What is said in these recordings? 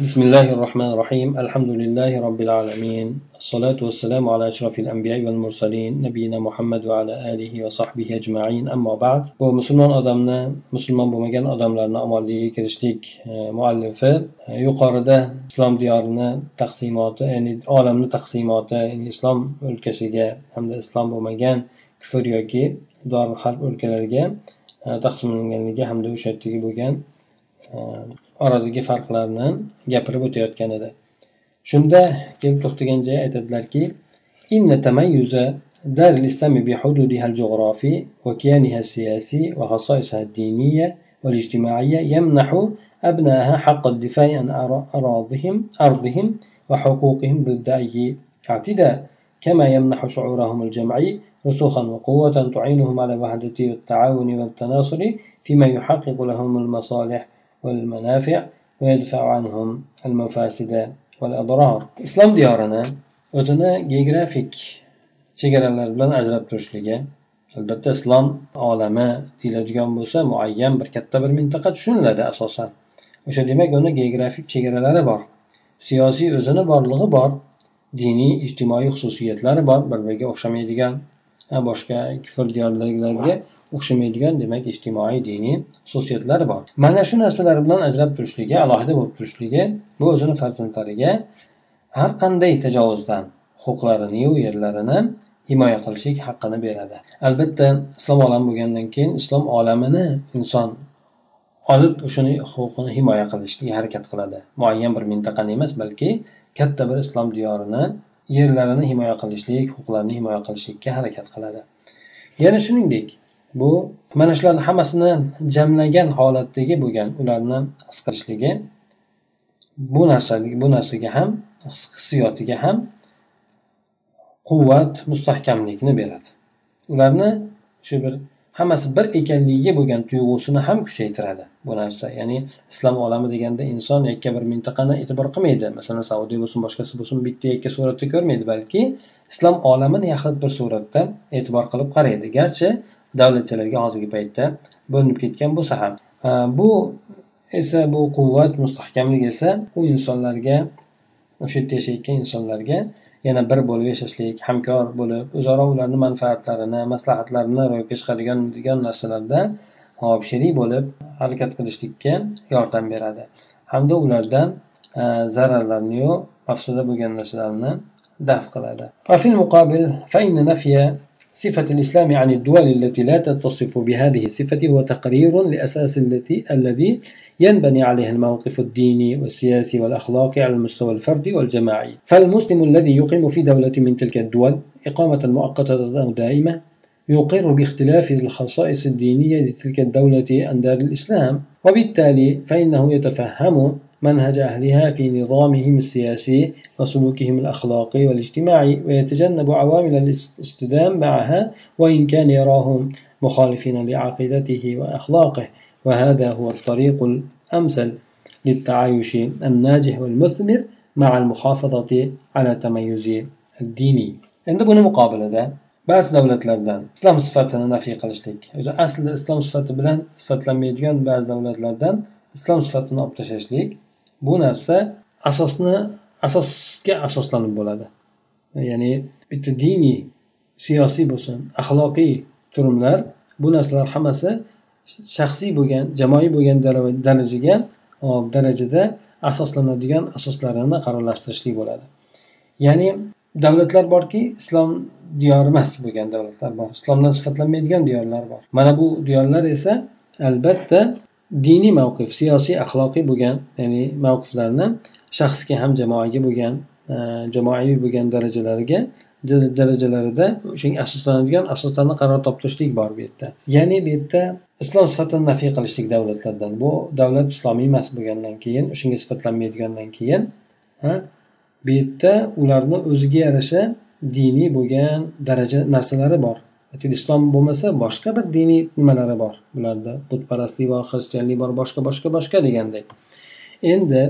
بسم الله الرحمن الرحيم الحمد لله رب العالمين الصلاة والسلام على أشرف الأنبياء والمرسلين نبينا محمد وعلى آله وصحبه أجمعين أما بعد bu musulmon odamni musulmon bo'lmagan odamlarni omonligiga kirishlik muallifi yuqorida islom diyorini taqsimoti ya'ni olamni taqsimoti ya'ni islom o'lkasiga hamda islom bo'lmagan kufr yoki dorul harb o'lkalariga taqsimlanganligi hamda o'sha yerdagi bo'lgan oradagi farqlarni gapirib o'tayotgan edi. Shunda kelib to'xtagan joyi aytadilarki دار الإسلام بحدودها الجغرافي وكيانها السياسي وخصائصها الدينية والاجتماعية يمنح أبنائها حق الدفاع عن أراضهم أرضهم وحقوقهم ضد أي اعتداء كما يمنح شعورهم الجمعي رسوخا وقوة تعينهم على الوحدة والتعاون والتناصر فيما يحقق لهم المصالح والمنافع ويدفع عنهم المفاسد والأضرار islom diyorini o'zini geografik chegaralar bilan ajrab turishligi albatta islom olami deyiladigan bo'lsa muayyan bir katta bir mintaqa tushuniladi asosan o'sha demak uni geografik chegaralari bor siyosiy o'zini borlig'i bor diniy ijtimoiy xususiyatlari bor bir biriga o'xshamaydigan boshqa kufr diyorlarga o'xshamaydigan demak ijtimoiy diniy xususiyatlari bor. Mana shu narsalar bilan ajrab turishligi alohida bo'lib turishligi bu o'zini farzandlariga har qanday tajovuzdan huquqlariniyu yerlarini himoya qilishlik haqqini beradi. Albatta islom olami bo'lgandan keyin islom olamini inson olib o'shani huquqini himoya qilishga harakat qiladi. Muayyan bir mintaqani emas balki katta bir islom diyorini yerlarini himoya qilishlik huquqlarini himoya qilishlikka harakat qiladi. Yana shuningdek bu mana shularni hammasini jamlagan holatdagi bo'lgan ularni his qilishligi bu narsa bu narsaga ham hissiyotiga ham quvvat mustahkamlikni beradi. Ularni shu bir hammasi bir ekanligiga bo'lgan tuyg'usini ham kuchaytiradi bu narsa. Ya'ni islom olami deganda inson yakka bir mintaqani e'tibor qilmaydi. Masalan saudiya bo'lsin boshqasi bo'lsin bitta yakka suratda ko'rmaydi balki islom olamini yaxlit bir suratda e'tibor qilib qaraydi. Garchi davlatchalarga hozirgi paytda bo'linib ketgan bo'lsa ham. Bu esa bu quvvat mustahkamlik esa u insonlarga o'sha yerda yashayotgan insonlarga yana bir bo'lib yashashlik hamkor bo'lib o'zaro ularni manfaatlarini maslahatlarini ro'yobga chiqaradigan degan narsalarda sherik bo'lib harakat qilishlikka yordam beradi. Hamda ulardan zararlarniyu mafsada bo'lgan narsalarni daf qiladi. صفة الإسلام عن الدول التي لا تتصف بهذه الصفة هو تقرير لأساس التي الذي ينبني عليه الموقف الديني والسياسي والأخلاقي على المستوى الفردي والجماعي. فالمسلم الذي يقيم في دولة من تلك الدول إقامة مؤقتة أو دائمة يقر باختلاف الخصائص الدينية لتلك الدولة عن دار الإسلام. وبالتالي فإنه يتفهم منهج أهلها في نظامهم السياسي وسلوكهم الأخلاقي والاجتماعي ويتجنب عوامل الاصطدام معها وإن كان يراهم مخالفين لعقيدته وأخلاقه. وهذا هو الطريق الأمثل للتعايش الناجح والمثمر مع المحافظة على تميز الديني. endi buni muqobilada ba'zi davlatlardan islom sifatini nafiy qilishlik o'zi aslida islom sifati bilan sifatlanmaydigan ba'zi davlatlardan islom sifatini olib tashlashlik bu narsa asosni asosga asoslanib bo'ladi. Ya'ni bitta diniy siyosiy bo'lsin axloqiy turimlar bu narsalar hammasi shaxsiy bo'lgan jamoaviy bo'lgan darajaga darajada asoslanadigan asoslarini qarorlashtirishlik bo'ladi. Ya'ni davlatlar borki islom diyori emas bo'lgan davlatlar bor islomdan sifatlanmaydigan diyorlar bor. Mana bu diyorlar esa albatta diniy mavqif siyosiy axloqiy bo'lgan ya'ni mavqiflarni shaxsga ham jamoaga bo'lgan e, jamoaviy bo'lgan darajalariga darajalarida o'shanga asoslanadigan asoslarni qaror toptirishlik bor bu yerda. Ya'ni bu yerda islom sifatini nafiy qilishlik davlatlardan bu davlat islomiy emas bo'lgandan keyin o'shanga sifatlanmaydigandan keyin bu yerda ularni o'ziga yarasha diniy bo'lgan daraja narsalari bor. Islom bo'lmasa boshqa bir diniy nimalari bor. Bularda butparastlik bor xristianlik bor boshqa boshqa boshqa degandek. Endi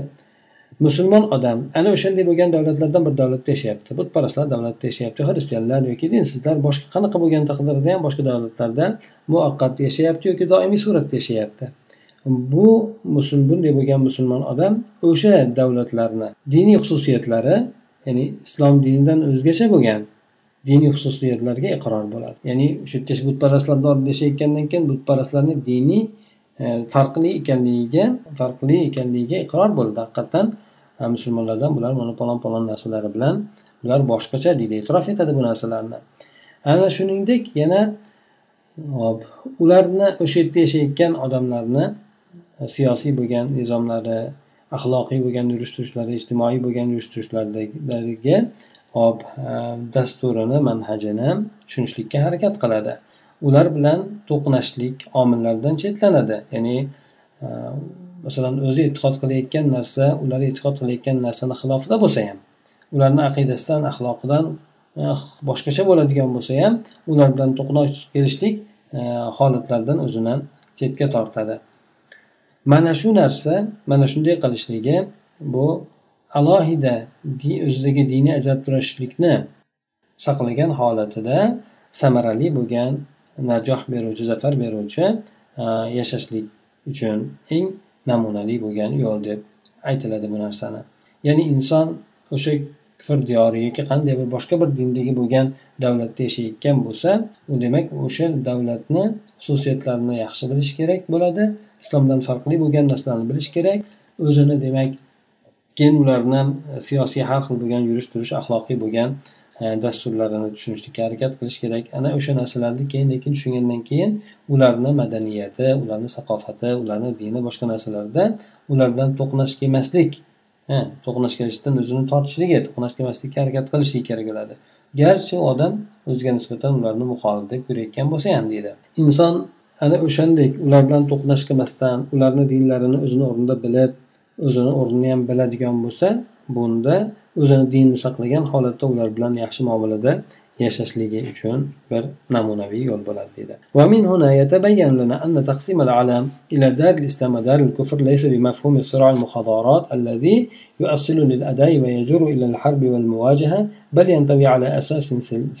musulmon odam ana o'shanday bo'lgan davlatlardan bir davlatda yashayapti. Butparastlar davlatida yashayapti xristianlar yoki dinsizlar boshqa qanaqa bo'lgan taqdirda ham boshqa davlatlarda muvaqqat yashayapti yoki doimiy suratda yashayapti. Bu bunday bo'lgan musulmon odam o'sha davlatlarni diniy xususiyatlari ya'ni islom dinidan o'zgacha bo'lgan diniy xususiyatlarga iqror bo'ladi. Ya'ni o'sha yerda butparastlarni oldida yashayotgandan keyin butparastlarni diniy e, farqli ekanligiga farqli ekanligiga iqror bo'ldi haqiqatdan e, musulmonlardan bular mana palon palon narsalari bilan bular boshqacha deydi e'tirof etadi bu narsalarni. Ana shuningdek yana hop ularni o'sha yerda yashayotgan odamlarni e, siyosiy bo'lgan nizomlari axloqiy bo'lgan yurish turishlari ijtimoiy bo'lgan yurish turishlariga ob e, dasturini manhajini tushunishlikka harakat qiladi. Ular bilan to'qnashlik omillaridan chetlanadi. Ya'ni e, masalan o'zi e'tiqod qilayotgan narsa ular e'tiqod qilayotgan narsani xilofida bo'lsa ham ularni aqidasidan axloqidan e, boshqacha bo'ladigan bo'lsa ham ular bilan to'qnash kelishlik holatlardan o'zini chetga tortadi. Mana shu narsa mana shunday qilishligi bu alohida o'zidagi diniy ajralib turishlikni saqlagan holatida samarali bo'lgan najoh beruvchi zafar beruvchi yashashlik uchun eng namunali bo'lgan yo'l deb aytiladi bu narsani. Ya'ni inson o'sha kufr diyori yoki qanday bir boshqa bir dindagi bo'lgan davlatda yashayotgan bo'lsa u demak o'sha davlatni xususiyatlarini yaxshi bilish kerak bo'ladi islomdan farqli bo'lgan narsalarni bilish kerak o'zini demak keyin ularni e, siyosiy har xil bo'lgan yurish turish axloqiy bo'lgan e, dasturlarini tushunishlikka harakat qilish kerak. Ana o'sha narsalarni keyin lekin tushungandan keyin ularni madaniyati ularni saqofati ularni dini boshqa narsalarda ular bilan to'qnash kelmaslik to'qnash kelishdan o'zini tortishligi to'qnash kelmaslikka harakat qilishligi kerak bo'ladi. Garchi odam o'ziga nisbatan ularni muxolif deb ko'rayotgan bo'lsa ham deydi. Inson ana o'shandek ular bilan to'qnash qilmasdan ularni dinlarini o'zini o'rnida bilib o'zini o'rnini ham biladigan bo'lsa bunda o'zini dinini saqlagan holatda ular bilan yaxshi muomalada yashashligi uchun bir namunaviy yo'l bo'ladi deydi. ومن هنا يتبين لنا أن تقسيم العالم إلى دار الإسلام ودار الكفر ليس بمفهوم صراع المخاضرات الذي يؤصل للأداء ويجر إلى الحرب والمواجهة بل ينطوي على أساس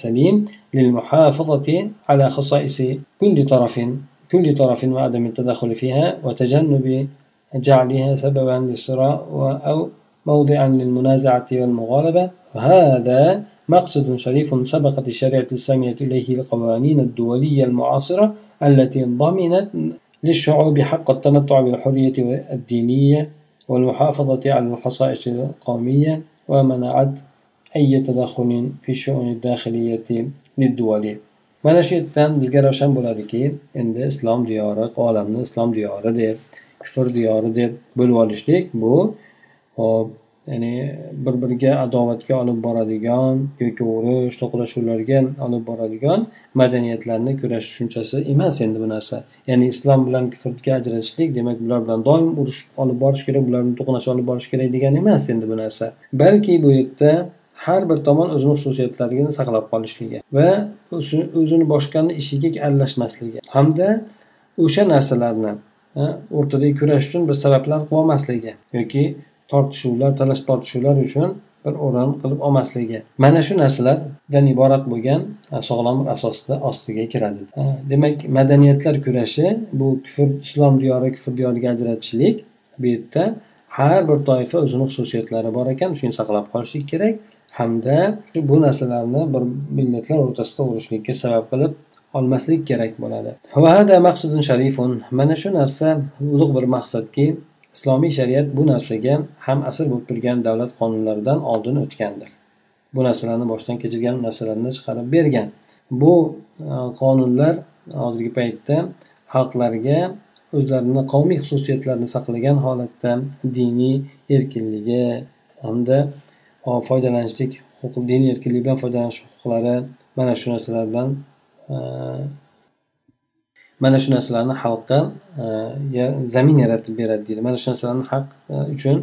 سليم للمحافظة على خصائص كل طرف كل طرف وعدم التدخل فيها وتجنب جعلها سببا للصراع أو موضعا للمنازعة والمغالبة. وهذا مقصد شريف سبقت الشريعة الإسلامية إليه القوانين الدولية المعاصرة التي ضمنت للشعوب حق التمتع بالحرية الدينية والمحافظة على الخصائص القومية ومنعت أي تدخل في الشؤون الداخلية للدول. mana shu yerdan bizga ravshan bo'ladiki endi islom diyori olamni islom diyori kufr diyori deb bo'lib olishlik bu hop ya'ni bir biriga adovatga olib boradigan yoki urush to'qnashuvlarga olib boradigan madaniyatlarni kurash tushunchasi emas endi bu narsa. Ya'ni islom bilan kufrga ajratishlik demak bular bilan doim urush olib borish kerak bular bilan to'qnashuv olib borish kerak degani emas endi bu narsa. Balki bu yerda har bir tomon o'zini xususiyatlarini saqlab qolishligi va o'zini boshqani ishiga aralashmasligi hamda o'sha narsalarni o'rtadagi kurash uchun bir sabablar qilib olmasligi yoki tortishuvlar talash tortishuvlar uchun bir o'rin qilib olmasligi. Mana shu narsalardan iborat bo'lgan sog'lom bir asosda ostiga kiradi. Demak madaniyatlar kurashi bu kufr islom diyori kufr diyoriga ajratishlik bu yerda har bir toifa o'zini xususiyatlari bor ekan shuni saqlab qolishlik kerak hamda bu narsalarni bir millatlar o'rtasida urushlikka sabab qilib olmaslik kerak bo'ladi. Mana shu narsa ulug' bir maqsadki islomiy shariat bu narsaga ham asr bo'lib turgan davlat qonunlaridan oldin o'tgandir. Bu narsalarni boshdan kechirgan narsalarni chiqarib bergan. Bu e, qonunlar hozirgi paytda xalqlarga o'zlarini qavmiy xususiyatlarini saqlagan holatda diniy erkinligi hamda e, foydalanishlik huquqi diniy erkinlik bilan foydalanish huquqlari mana shu narsalar bilan mana shu narsalarni xalqqa e, zamin yaratib beradi deydi. Mana shu narsalarni haq e, uchun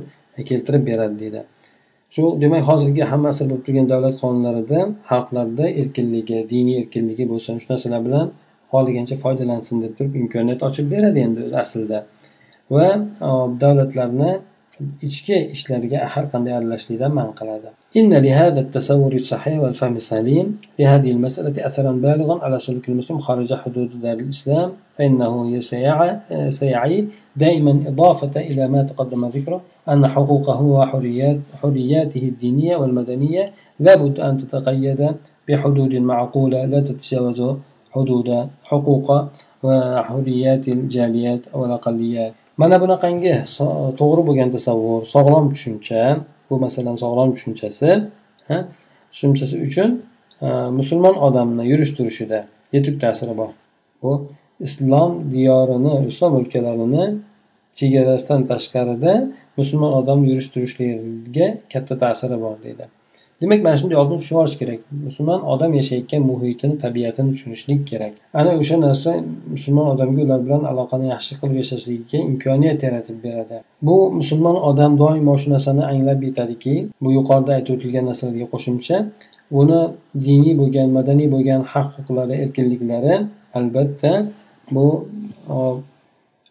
keltirib beradi deydi. Shu demak hozirgi hamma asr bo'lib turgan davlat qonunlarida xalqlarda erkinligi diniy erkinligi bo'lsin shu narsalar bilan xohlagancha foydalansin deb turib imkoniyat ochib beradi endi aslida. Va e, davlatlarni ichki ishlarga har qanday aralashishlikdan man qiladi. إن لهذا التصور الصحيح والفهم السليم لهذه المسألة أثرا بالغا على سلوك المسلم خارج حدود دار الإسلام فإنه سيعي دائما إضافة إلى ما تقدم ذكره أن حقوقه وحريات حرياته الدينية والمدنية لابد أن تتقيد بحدود معقولة لا تتجاوز حدود حقوق وحريات الجاليات أو الأقليات mana bunaqangi to'g'ri bo'lgan tasavvur sog'lom tushuncha bu masalan sog'lom tushunchasi tushunchasi uchun e, musulmon odamni yurish turishida yetuk ta'siri bor. Bu islom diyorini islom o'lkalarini chegarasidan tashqarida musulmon odam yurish turishligiga katta ta'siri bor deydi. Demak mana shunday oldin tushunib olish kerak. Musulmon odam yashayotgan muhitini tabiatini tushunishlik kerak. Ana o'sha narsa musulmon odamga ular bilan aloqani yaxshi qilib yashashligiga imkoniyat yaratib beradi. Bu musulmon odam doimo shu narsani anglab yetadiki bu yuqorida aytib o'tilgan narsalarga qo'shimcha uni diniy bo'lgan madaniy bo'lgan haq huquqlari erkinliklari albatta bu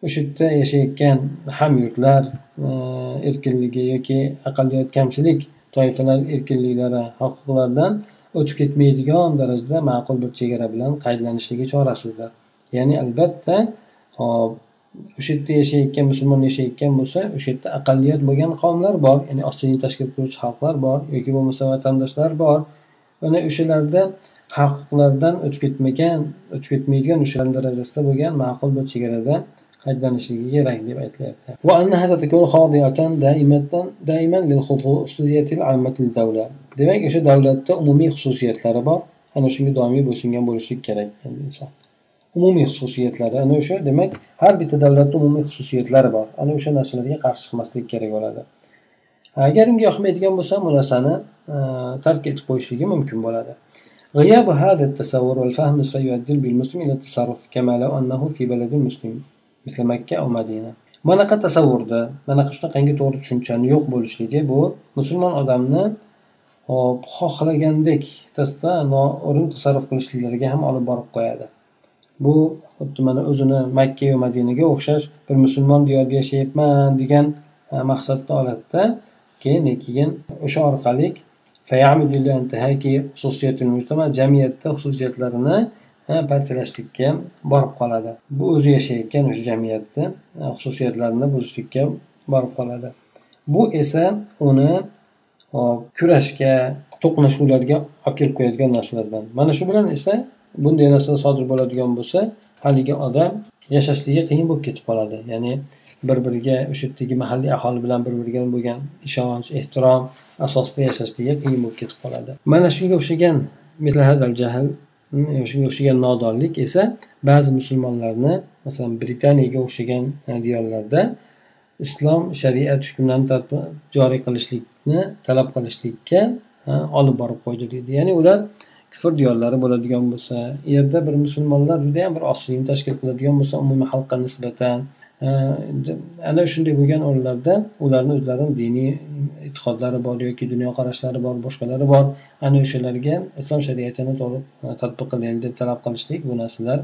o'sha yerda yashayotgan hamyurtlar e, erkinligi yoki aqalliyat kamchilik toifalar erkinliklari huquqlaridan o'tib ketmaydigan darajada ma'qul bir chegara bilan qaydlanishligi chorasizlar. Ya'ni albatta o'sha yerda yashayotgan musulmon yashayotgan bo'lsa o'sha yerda aqalliyat bo'lgan qavmlar bor. Ya'ni ostini tashkil qiluvchi xalqlar bor yoki bo'lmasa vatandoshlar bor. Ana o'shalarda haq huquqlardan o'tib ketmagan o'tib ketmaydigan o'sha darajasida bo'lgan ma'qul bir chegarada qaydlanishligi kerak deb aytilyapti demak o'sha davlatda umumiy xususiyatlari bor ana shunga doimiy bo'ysungan bo'lishlik kerak inson umumiy xususiyatlari ana o'sha demak har bitta davlatni umumiy xususiyatlari bor ana o'sha narsalarga qarshi chiqmaslik kerak bo'ladi agar unga yoqmaydigan bo'lsa bu narsani tark etib qo'yishligi mumkin bo'ladi غياب هذا التصور والفهم سيؤدي بالمسلم إلى التصرف كما لو أنه في بلد مسلم misli makka va madina. Bunaqa tasavvurda manaqa shunaqangi to'g'ri tushunchani yo'q bo'lishligi bu musulmon odamni hop xohlagandek tasda noo'rin tasarruf qilishliklariga ham olib borib qo'yadi. Bu xuddi mana o'zini makka va madinaga o'xshash bir musulmon diyorda yashayapman degan e, maqsadni oladida keyin keyin o'sha orqali xususiyatlarini parchalashlikka borib qoladi. Bu o'zi yashayotgan o'sha jamiyatni xususiyatlarini buzishlikka borib qoladi. Bu esa uni kurashga to'qnashuvlarga olib kelib qo'yadigan narsalardan. Mana shu bilan esa bunday narsalar sodir bo'ladigan bo'lsa haligi odam yashashligi qiyin bo'lib ketib qoladi. Ya'ni bir biriga o'sha yerdagi mahalliy aholi bilan bir biriga bo'lgan ishonch ehtirom asosida yashashligi qiyin bo'lib ketib qoladi. Mana shunga o'xshagan jahl shunga o'xshagan nodonlik esa ba'zi musulmonlarni masalan britaniyaga o'xshagan e, diyorlarda islom shariat hukmlarini joriy qilishlikni talab qilishlikka e, olib borib qo'ydi deydi. Ya'ni ular kufr diyorlari bo'ladigan bo'lsa u yerda bir musulmonlar judayam bir ozchilikni tashkil qiladigan bo'lsa umumiy xalqqa nisbatan ana shunday bo'lgan o'rinlarda ularni o'zlarini diniy e'tiqodlari bor yoki dunyoqarashlari bor boshqalari bor ana o'shalarga islom shariatini to'liq e, tadbiq qilaylik deb talab qilishlik bu narsalar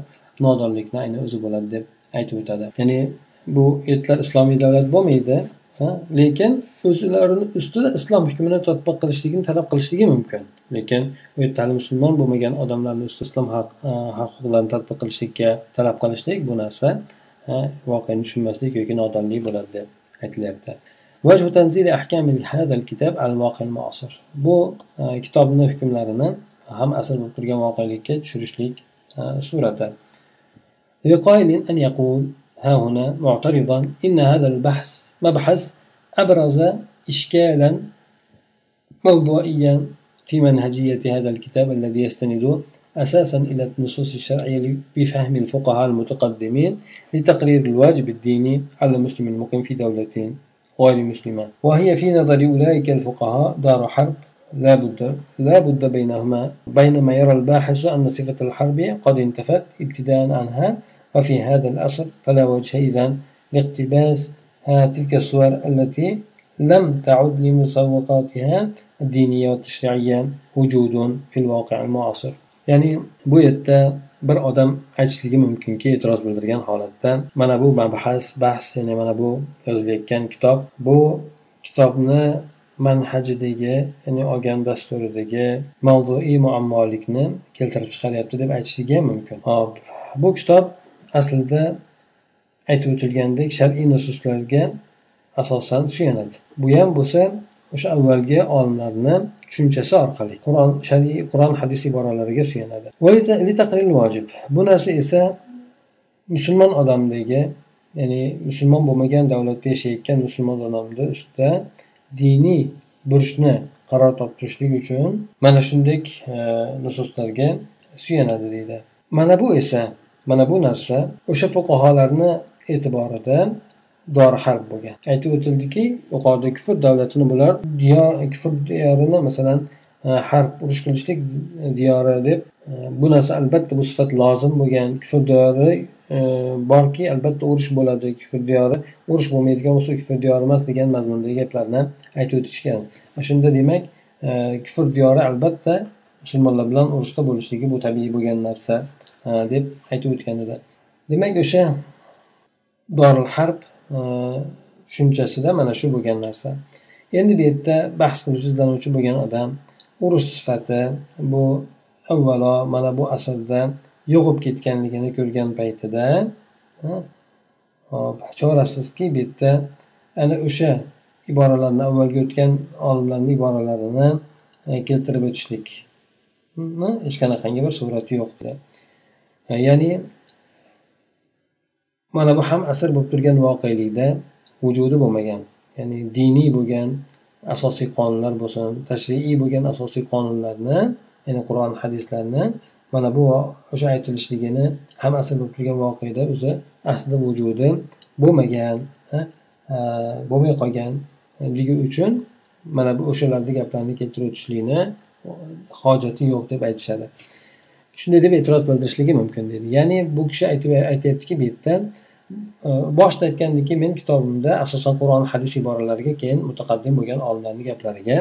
nodonlikni ayni o'zi bo'ladi deb aytib o'tadi. Ya'ni bu ertalar islomiy davlat bo'lmaydi lekin o'zlarini ustida islom hukmini tadbiq qilishligini talab qilishligi mumkin. Lekin u yerda hali musulmon bo'lmagan odamlarni ustida islom haq e, huquqlarini tadbiq qilishlikka talab qilishlik bu narsa voqeani tushunmaslik yoki nodonlik bo'ladi deb aytilyapti وجه تنزيل أحكام هذا الكتاب على الواقع المعاصر bu kitobni hukmlarini ham asr bo'lib turgan voqelikka tushirishlik surati لقائل أن يقول ها هنا معترضا إن هذا البحث مبحث أبرز إشكالا موضوعيا في منهجية هذا الكتاب الذي يستند أساسا إلى النصوص الشرعية بفهم الفقهاء المتقدمين لتقرير الواجب الديني على المسلم المقيم في دولة غير مسلمة. وهي في نظر أولئك الفقهاء دار حرب لا بد لا بد بينهما بينما يرى الباحث أن صفة الحرب قد انتفت ابتداء عنها وفي هذا الأصل فلا وجه إذا لاقتباس تلك الصور التي لم تعد لمسوقاتها الدينية والتشريعية وجود في الواقع المعاصر. Ya'ni bu yerda bir odam aytishligi mumkinki e'tiroz bildirgan holatda mana bu mabhas bahs ya'ni mana bu yozilayotgan kitob. Bu kitobni manhajidagi ya'ni olgan dasturidagi mavzuiy muammolikni keltirib chiqaryapti deb aytishligi ham mumkin. Hop bu kitob aslida aytib o'tilgandek shar'iy nususlarga asosan suyanadi. Bu ham bo'lsa o'sha avvalgi olimlarni tushunchasi orqali qur'on shar'iy qur'on hadis iboralariga suyanadi. Bu narsa esa musulmon odamdagi ya'ni musulmon bo'lmagan davlatda yashayotgan musulmon odamni ustida diniy burchni qaror toptirishlik uchun mana shunday e, nususlarga suyanadi deydi. Mana bu esa mana bu narsa o'sha fuqarolarni e'tiborida dori harb bo'lgan. Aytib o'tildiki yuqorida kufr davlatini bular diyor kufr diyorini masalan e, harb urush qilishlik diyori deb e, bu narsa albatta bu sifat lozim bo'lgan. Kufr diyori e, borki albatta urush bo'ladi. Kufr diyori urush bo'lmaydigan bo'lsa kufr diyori emas degan mazmundagi gaplarni aytib o'tishgan. Shunda demak kufr diyori albatta musulmonlar bilan urushda bo'lishligi bu tabiiy bo'lgan narsa deb aytib o'tgan edi. Demak o'sha dorul harb tushunchasida mana shu bo'lgan narsa. Endi bu yerda bahs qilish izlanuvchi bo'lgan odam urush sifati bu avvalo mana bu asrda yo'qolib ketganligini ko'rgan paytida hop chorasizki bu yerda ana o'sha iboralarni avvalgi o'tgan olimlarni iboralarini e, keltirib o'tishlik. Hm, hech qanaqangi bir surati yo'q e, ya'ni mana bu ham asr bo'lib turgan voqelikda vujudi bo'lmagan ya'ni diniy bo'lgan asosiy qonunlar bo'lsin tashriiy bo'lgan asosiy qonunlarni ya'ni qur'on hadislarni mana bu o'sha aytilishligini ham asr bo'lib turgan voqeda o'zi aslida vujudi bo'lmagan bo'lmay qolganligi uchun mana bu o'shalarni gaplarni keltirib o'tishlikni hojati yo'q deb aytishadi. Shunday deb e'tiroz bildirishligi mumkin deydi ya'ni bu kishi aytib aytyaptiki bu yerda e, boshida aytgandiki men kitobimda asosan qur'on hadis iboralariga keyin mutaqaddim bo'lgan olimlarni gaplariga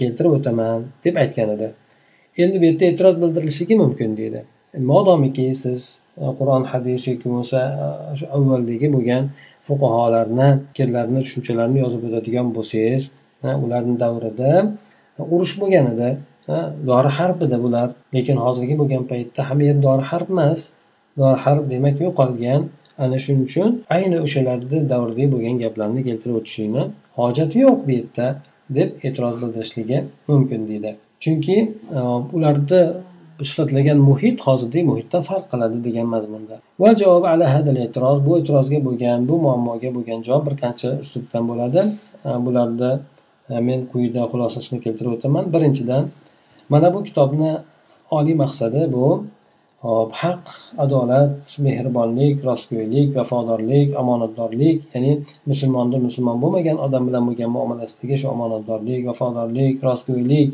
keltirib o'taman deb aytgan edi. Endi bu yerda e'tiroz bildirilishligi mumkin deydi modomiki siz e, qur'on hadis yoki bo'lmasa e, shu avvaldagi bo'lgan fuqarolarni fikrlarini tushunchalarini yozib o'tadigan bo'lsangiz ularni davrida urush bo'lgan edi. Dori harb edi bular. Lekin hozirgi bo'lgan paytda hamiyat dori harb emas. Dori harb demak yo'qolgan. Ana shuning uchun ayni o'shalarni davridagi bo'lgan gaplarni keltirib o'tishlikni hojati yo'q bu yerda deb e'tiroz bildirishligi mumkin deydi. Chunki e, ularni sifatlagan muhit hozirgi muhitdan farq qiladi degan mazmunda. Va javob ala hadal e'tiroz bu e'tirozga bo'lgan bu muammoga bo'lgan javob bir qancha uslubdan bo'ladi. E, Bularni e, men quyida xulosasini keltirib o'taman. Birinchidan mana bu kitobni oliy maqsadi bu. Hop haq adolat mehribonlik rostgo'ylik vafodorlik omonatdorlik ya'ni musulmonni musulmon bo'lmagan odam bilan bo'lgan muomalasidagi shu omonatdorlik vafodorlik rostgo'ylik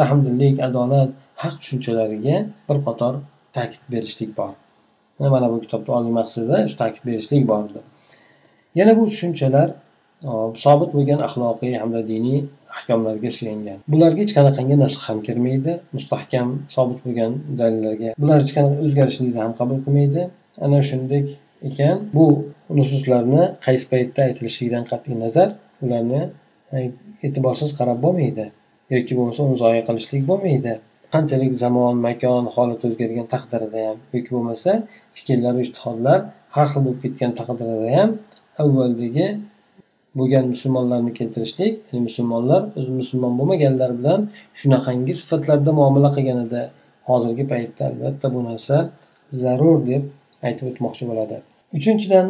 rahmdillik adolat haq tushunchalariga bir qator ta'kid berishlik bor. Mana bu kitobni oliy maqsadida shu ta'kid berishlik bor yana bu tushunchalar sobit bo'lgan axloqiy hamda diniy ahkomlarga suyangan. Bularga hech qanaqangi nasx ham kirmaydi. Mustahkam sobit bo'lgan dalillarga. Bular hech qanaqa o'zgarishlikni ham qabul qilmaydi. Ana shunday ekan bu nususlarni qaysi paytda aytilishligidan qat'iy nazar ularni e, e'tiborsiz qarab bo'lmaydi yoki bo'lmasa uni zoya qilishlik bo'lmaydi. Qanchalik zamon makon holat o'zgargan taqdirida ham yoki bo'lmasa fikrlar ishtihodlar har xil bo'lib ketgan taqdirida ham avvaldagi bo'lgan musulmonlarni keltirishlik ya'ni musulmonlar o'zi musulmon bo'lmaganlar bilan shunaqangi sifatlarda muomala qilganida hozirgi paytda albatta bu narsa zarur deb aytib o'tmoqchi bo'ladi. Uchinchidan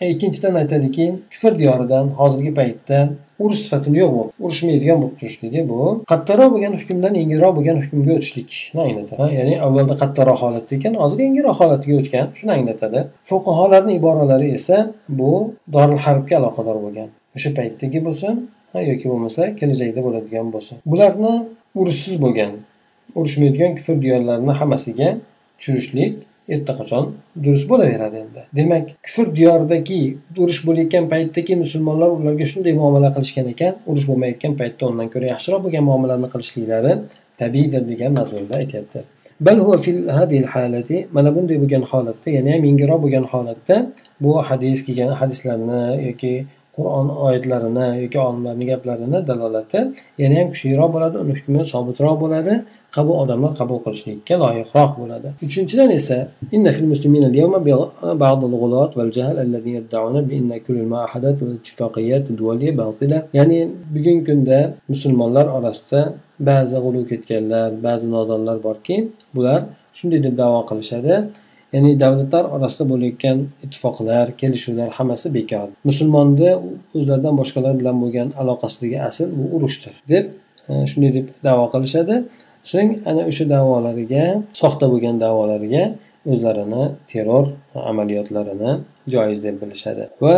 E, ikkinchidan aytadiki kufr diyoridan hozirgi paytda urush sifatini yo'q bo'lib urushmaydigan bo'lib turishligi bu. Qattiqroq bo'lgan hukmdan yengilroq bo'lgan hukmga o'tishlikni anglatadi ya'ni avvalda qattiqroq holatda ekan hozir yengilroq holatiga o'tgan shuni anglatadi. Fuqarolarni iboralari esa bu doril harbga aloqador bo'lgan. O'sha paytdagi bo'lsin yoki bo'lmasa kelajakda bo'ladigan bo'lsin. Bularni urushsiz bo'lgan urushmaydigan kufr diyorlarini hammasiga tushirishlik allaqachon durust bo'laveradi endi. Demak kufr diyoridagi urush bo'layotgan paytdagi musulmonlar ularga shunday muomala qilishgan ekan. Urush bo'lmayotgan paytda undan ko'ra yaxshiroq bo'lgan muomalani qilishliklari tabiiydir degan mazmunda aytyapti. Mana bunday bo'lgan holatda ya'ni ham yengilroq bo'lgan holatda bu hadis kelgan hadislarni yoki qur'on oyatlarini yoki olimlarni gaplarini dalolati yanayam kuchliroq bo'ladi uni hukmi sobitroq bo'ladi. Qabul odamlar qabul qilishlikka loyiqroq bo'ladi. Uchinchidan esa inna fil muslimina jahl ya'ni bugungi kunda musulmonlar orasida ba'zi g'ulu ketganlar ba'zi nodonlar borki bular shunday deb da'vo qilishadi. Ya'ni davlatlar orasida bo'layotgan ittifoqlar kelishuvlar hammasi bekor. Musulmonni o'zlaridan boshqalar bilan bo'lgan aloqasidagi asl bu urushdir deb e, shunday deb davo qilishadi. So'ng ana o'sha davolariga soxta bo'lgan davolariga o'zlarini terror amaliyotlarini joiz deb bilishadi va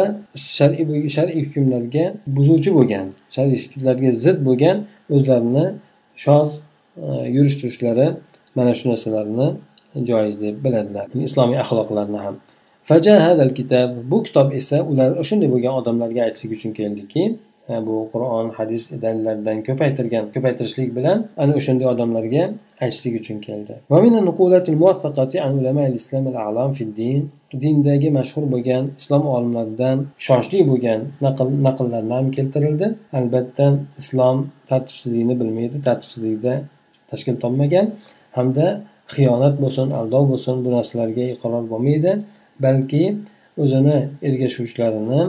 shar'iy shar'iy hukmlarga buzuvchi bo'lgan shar'iy hukmlarga zid bo'lgan o'zlarini shoz e, yurish turishlari mana shu narsalarni joiz deb biladilar islomiy axloqlarni ham. Bu kitob esa ular shunday bo'lgan odamlarga aytishlik uchun keldiki e, bu qur'on hadis dalillaridan ko'paytirgan ko'paytirishlik bilan ana o'shanday odamlarga aytishlik uchun keldi. Dindagi mashhur bo'lgan islom olimlaridan ishonchli bo'lgan naql naqllarni ham keltirildi. Albatta islom tartibsizlikni bilmaydi tartibsizlikda tashkil topmagan hamda xiyonat bo'lsin aldov bo'lsin bu narsalarga iqror bo'lmaydi balki o'zini ergashuvchilarini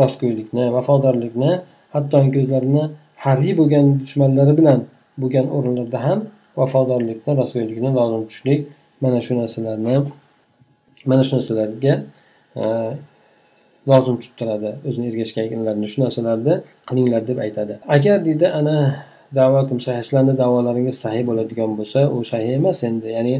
rostgo'ylikni vafodorlikni hattoki o'zlarini harbiy bo'lgan dushmanlari bilan bo'lgan o'rinlarda ham vafodorlikni rostgo'ylikni lozim tutishlik mana shu narsalarni mana shu narsalarga e, lozim tutib turadi o'zini ergashganlarni shu narsalarni qilinglar deb aytadi. Agar deydi ana da'vo sahih sizlarni da'volaringiz sahiy bo'ladigan bo'lsa u sahiy emas endi. Ya'ni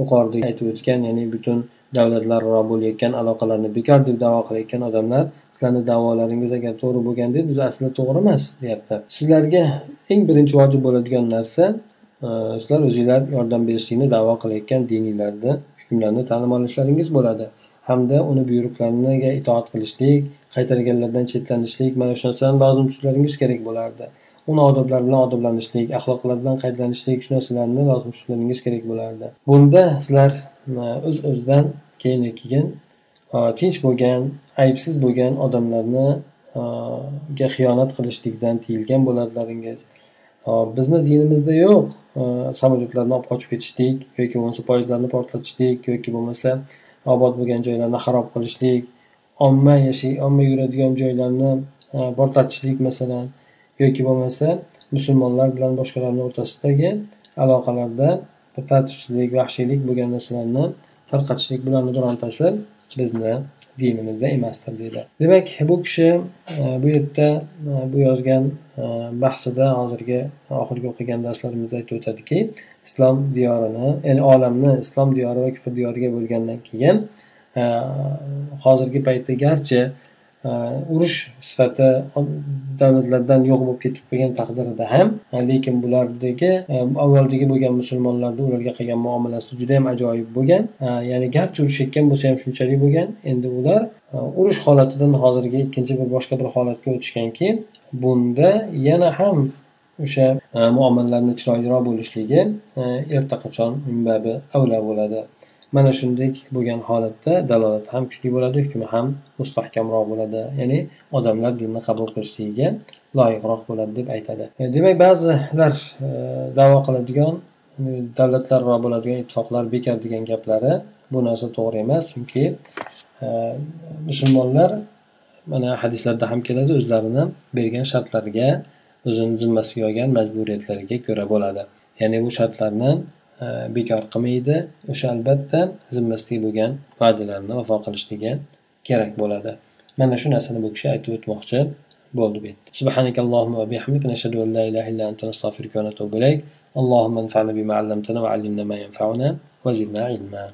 yuqorida aytib o'tgan ya'ni butun davlatlararo bo'layotgan aloqalarni bekor deb davo qilayotgan odamlar sizlarni davolaringiz agar to'g'ri bo'lganda bu aslida to'g'ri emas deyapti. Sizlarga eng birinchi vojib bo'ladigan narsa e, sizlar o'zinglar yordam berishlikni davo qilayotgan diniylarni hukmlarni ta'lim olishlaringiz bo'ladi. Hamda uni buyruqlariga itoat qilishlik qaytarganlardan chetlanishlik mana shu narsalarni lozim tutishlaringiz kerak bo'lardi. Uni odoblar bilan odoblanishlik axloqlar bilan qaytlanishlik shu narsalarni lozim tushunishlaringiz kerak bo'lardi. Bunda sizlar e, o'z o'zidan keyin keyin e, tinch bo'lgan aybsiz bo'lgan odamlarni e, ga xiyonat qilishlikdan tiyilgan bo'lardilaringiz bizni dinimizda yo'q samolyotlarni olib qochib ketishlik yoki bo'lmasa poyezdlarni portlatishlik yoki bo'lmasa obod bo'lgan joylarni xarob qilishlik omma yashay omma yuradigan joylarni portlatishlik masalan. Yoki bo'lmasa musulmonlar bilan boshqalarni o'rtasidagi aloqalarda tartibsizlik vahshiylik bo'lgan narsalarni tarqatishlik bularni birontasi bizni dinimizda emasdir deydi. Demak bu kishi e, bu yerda e, bu yozgan e, bahsida hozirgi oxirgi o'qigan darslarimizda aytib o'tadiki islom diyorini ya'ni olamni islom diyori va kufr diyoriga bo'lgandan keyin hozirgi paytda garchi Э, urush sifati davlatlardan yo'q bo'lib ketib qolgan taqdirida ham e, lekin bulardagi e, avvaldagi bo'lgan musulmonlarni ularga qilgan muomalasi juda yam ajoyib bo'lgan. E, ya'ni garchi urushayotgan bo'lsa ham shunchalik bo'lgan. Endi ular urush holatidan hozirgi ikkinchi bir boshqa bir holatga o'tishganki bunda yana ham o'sha muomalalarni chiroyliroq bo'lishligi erta qachon minbabi avlo bo'ladi. Mana shunday bo'lgan holatda dalolat ham kuchli bo'ladi hukmi ham mustahkamroq bo'ladi. Ya'ni odamlar dinni qabul qilishligiga loyiqroq bo'ladi deb aytadi. E, demak ba'zilar e, davo qiladigan e, davlatlararo bo'ladigan ittifoqlar bekor degan gaplari bu narsa to'g'ri emas chunki e, musulmonlar mana hadislarda ham keladi o'zlarini bergan shartlariga o'zini zimmasiga olgan majburiyatlariga ko'ra bo'ladi. Ya'ni bu shartlarni bekor qilmaydi o'sha albatta zimmasidagi bo'lgan va'dalarni vafo qilishligi kerak bo'ladi mana shu narsani bu kishi aytib o'tmoqchi bo'ldi bu yerda سبحانك اللهم وبحمدك نشهد أن لا إله إلا أنت نستغفرك ونتوب إليك اللهم انفعنا بما علمتنا وعلمنا ما ينفعنا وزدنا علما